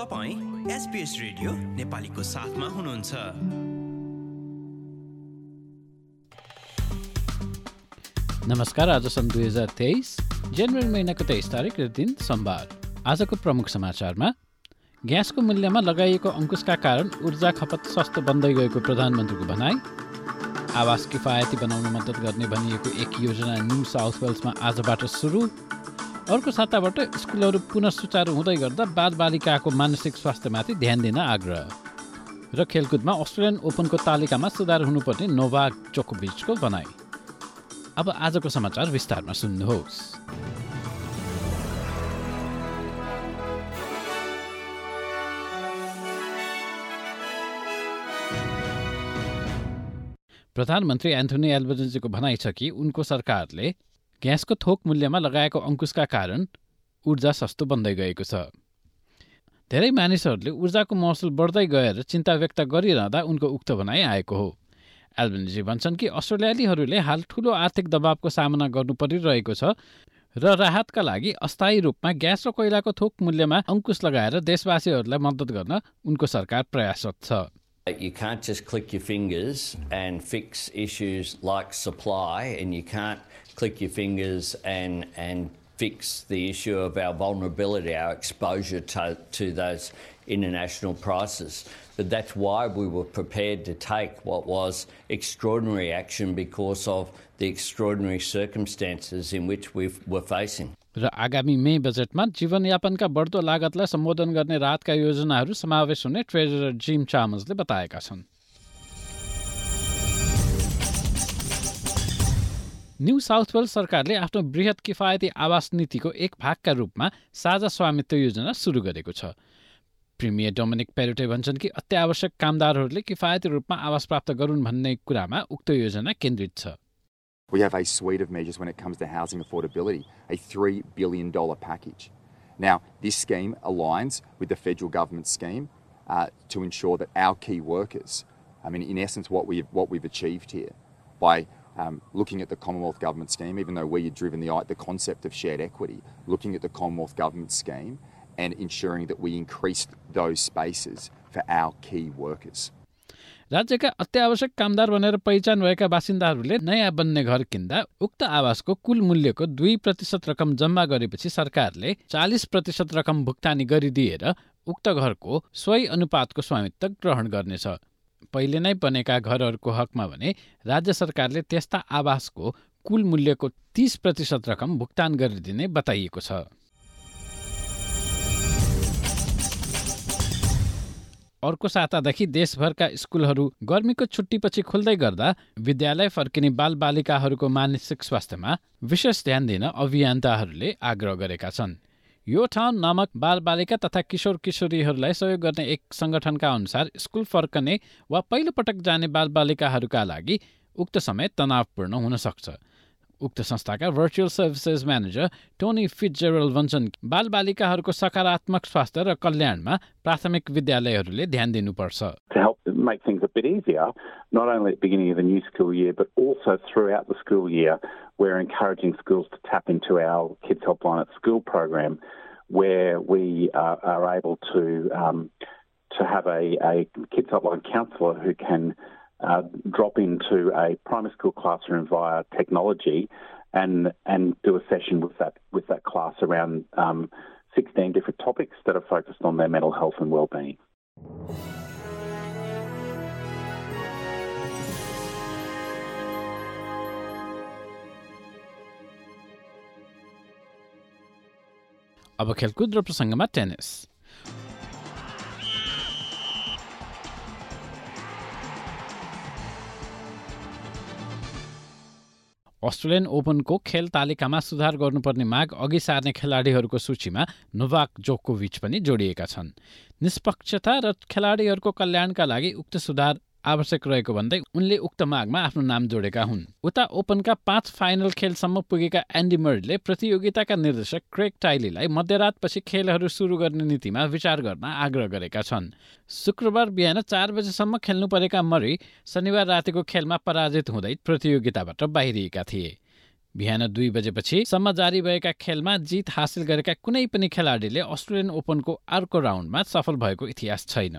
तपाईँ SBS radio नेपालीको साथमा हुनुहुन्छ। नमस्कार आज सन् दुई हजार तेइस जनवरी महिनाको तेइस तारिक र दिन सोमबार। आजको प्रमुख समाचारमा ग्यासको मूल्यमा लगाइएको अङ्कुशका कारण ऊर्जा खपत सस्तो बन्दै गएको प्रधानमन्त्रीको भनाई। आवास किफायती बनाउन मद्दत गर्ने भनिएको एक योजना न्यू साउथ वेल्समा आजबाट सुरु। अर्को साताबाट स्कुलहरू पुनः सुचारू हुँदै गर्दा बालबालिकाको मानसिक स्वास्थ्यमाथि ध्यान दिन आग्रह र खेलकुदमा अस्ट्रेलियन ओपनको तालिकामा सुधार हुनुपर्ने नोभाग चोकोबिचको भनाई। अब आजको समाचार विस्तारमा सुन्नुहोस्। प्रधानमन्त्री एन्थोनी एल्बर्जेन्सीको भनाइ छ कि उनको सरकारले ग्यासको थोक मूल्यमा लगाएको अङ्कुशका कारण ऊर्जा सस्तो बन्दै गएको छ। धेरै मानिसहरूले ऊर्जाको महसुल बढ्दै गएर चिन्ता व्यक्त गरिरहँदा उनको उक्त भनाइ आएको हो। एल्बनिजी भन्छन् कि अस्ट्रेलियालीहरूले हाल ठूलो आर्थिक दबावको सामना गर्नु परिरहेको छ र राहतका लागि अस्थायी रूपमा ग्यास र कोइलाको थोक मूल्यमा अङ्कुश लगाएर देशवासीहरूलाई मद्दत गर्न उनको सरकार प्रयासरत छ। You can't just click your fingers and fix issues like supply, and you can't click your fingers and, and fix the issue of our vulnerability, our exposure to, to those international prices. But that's why we were prepared to take what was extraordinary action because of the extraordinary circumstances in which we were facing. र आगामी मे बजेटमा जीवनयापनका बढ्दो लागतलाई सम्बोधन गर्ने राहतका योजनाहरू समावेश हुने treasurer gym चामसले बताएका छन् न्यू साउथ वेल्स सरकारले आफ्नो वृहत किफायती आवास नीतिको एक भागका रूपमा साझा स्वामित्व योजना सुरु गरेको छ प्रिमियर डोमिनिक पेरोटे भन्छन् कि अत्यावश्यक कामदारहरूले किफायती रूपमा आवास प्राप्त गरून् भन्ने कुरामा उक्त योजना केन्द्रित छ We have a suite of measures when it comes to housing affordability, a $3 billion package. Now, this scheme aligns with the federal government scheme uh, to ensure that our key workers, I mean, in essence, what we've, what we've achieved here by um, looking at the Commonwealth Government scheme, even though we had driven the, the concept of shared equity, looking at the Commonwealth Government scheme and ensuring that we increased those spaces for our key workers. राज्यका अत्यावश्यक कामदार भनेर पहिचान भएका बासिन्दाहरूले नयाँ बन्ने घर किन्दा उक्त आवासको कुल मूल्यको दुई प्रतिशत रकम जम्मा गरेपछि सरकारले चालिस प्रतिशत रकम भुक्तानी गरिदिएर उक्त घरको सोही अनुपातको स्वामित्व ग्रहण गर्नेछ पहिले नै बनेका घरहरूको हकमा भने राज्य सरकारले त्यस्ता आवासको कुल मूल्यको तीस प्रतिशत रकम भुक्तान गरिदिने बताइएको छ। अर्को सातादेखि देशभरका स्कुलहरू गर्मीको छुट्टीपछि खुल्दै गर्दा विद्यालय फर्किने बालबालिकाहरूको मानसिक स्वास्थ्यमा विशेष ध्यान दिन अभियन्ताहरूले आग्रह गरेका छन्। यो ठाउँ नामक बालबालिका तथा किशोर किशोरीहरूलाई सहयोग गर्ने एक सङ्गठनका अनुसार स्कुल फर्कने वा पहिलोपटक जाने बालबालिकाहरूका लागि उक्त समय तनावपूर्ण हुन सक्छ उक्त संस्थाका virtual services manager Tony Fitzgerald भन्छन् बालबालिकाहरूको सकारात्मक स्वास्थ्य र कल्याणमा प्राथमिक विद्यालयहरूले ध्यान दिनुपर्छ make things a bit easier, not only at the beginning of the new school year, but also throughout the school year, we're encouraging schools to tap into our Kids Helpline at School program, where we uh, are able to um, to have a, a Kids Helpline counsellor who can uh, drop into a primary school classroom via technology and and do a session with that with that class around um, 16 different topics that are focused on their mental health and well-being. أبو كالكود ربرسنجمات تنس Australian ओपनको खेल तालिकामा सुधार गर्नुपर्ने माग अघि सार्ने खेलाडीहरूको सूचीमा नोभाक जोकोभिच पनि जोडिएका छन्। निष्पक्षता र खेलाडीहरूको कल्याणका लागि उक्त सुधार आवश्यक रहेको भन्दै उनले उक्त मागमा आफ्नो नाम जोडेका हुन्। उता ओपनका पाँच फाइनल खेलसम्म पुगेका एन्डी मरीले प्रतियोगिताका निर्देशक क्रेक टाइलीलाई मध्यरातपछि खेलहरू सुरु गर्ने नीतिमा विचार गर्न आग्रह गरेका छन्। शुक्रबार बिहान चार बजेसम्म खेल्नु परेका मरी शनिबार रातिको खेलमा पराजित हुँदै प्रतियोगिताबाट बाहिरिएका थिए। बिहान दुई बजेपछि सम्म जारी भएका खेलमा जित हासिल गरेका कुनै पनि खेलाडीले अस्ट्रेलियन ओपनको अर्को राउन्डमा सफल भएको इतिहास छैन।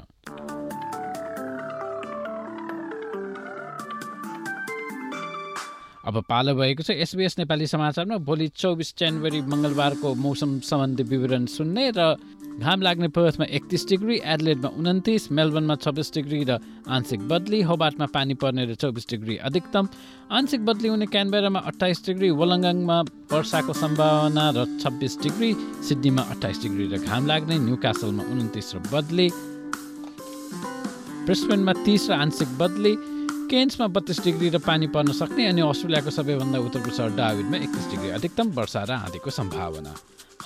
अब पालो भएको छ एसबिएस नेपाली समाचारमा। भोलि चौबिस जनवरी मङ्गलबारको मौसम सम्बन्धी विवरण सुन्ने र घाम लाग्ने पर्थमा एकतिस डिग्री एडलेटमा उन्तिस मेलबर्नमा छब्बिस डिग्री र आंशिक बदली होबाटमा पानी पर्ने र चौबिस डिग्री अधिकतम। आंशिक बदली हुने क्यानबेरामा अठाइस डिग्री वलङ्गाङमा वर्षाको सम्भावना र छब्बिस डिग्री सिडनीमा अठाइस डिग्री र घाम लाग्ने न्यू कासलमा उन्तिस र बदली। ब्रिस्बेनमा तिस र आंशिक बदली। केन्समा बत्तिस डिग्री र पानी पर्न सक्ने अनि अस्ट्रेलियाको सबैभन्दा उत्तरको सहर डाविडमा एकतिस डिग्री अधिकतम वर्षा र आँधीको सम्भावना।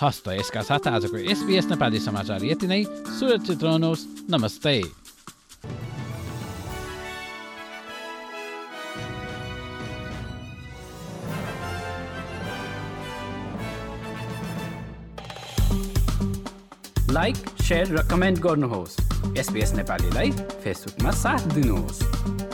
हस्त यसका साथ आजको एसबिएस नेपाली समाचार यति नै। सुरक्षित रहनुहोस्। नमस्ते। लाइक सेयर र कमेन्ट गर्नुहोस्। एसपिएस नेपालीलाई फेसबुकमा साथ दिनुहोस्।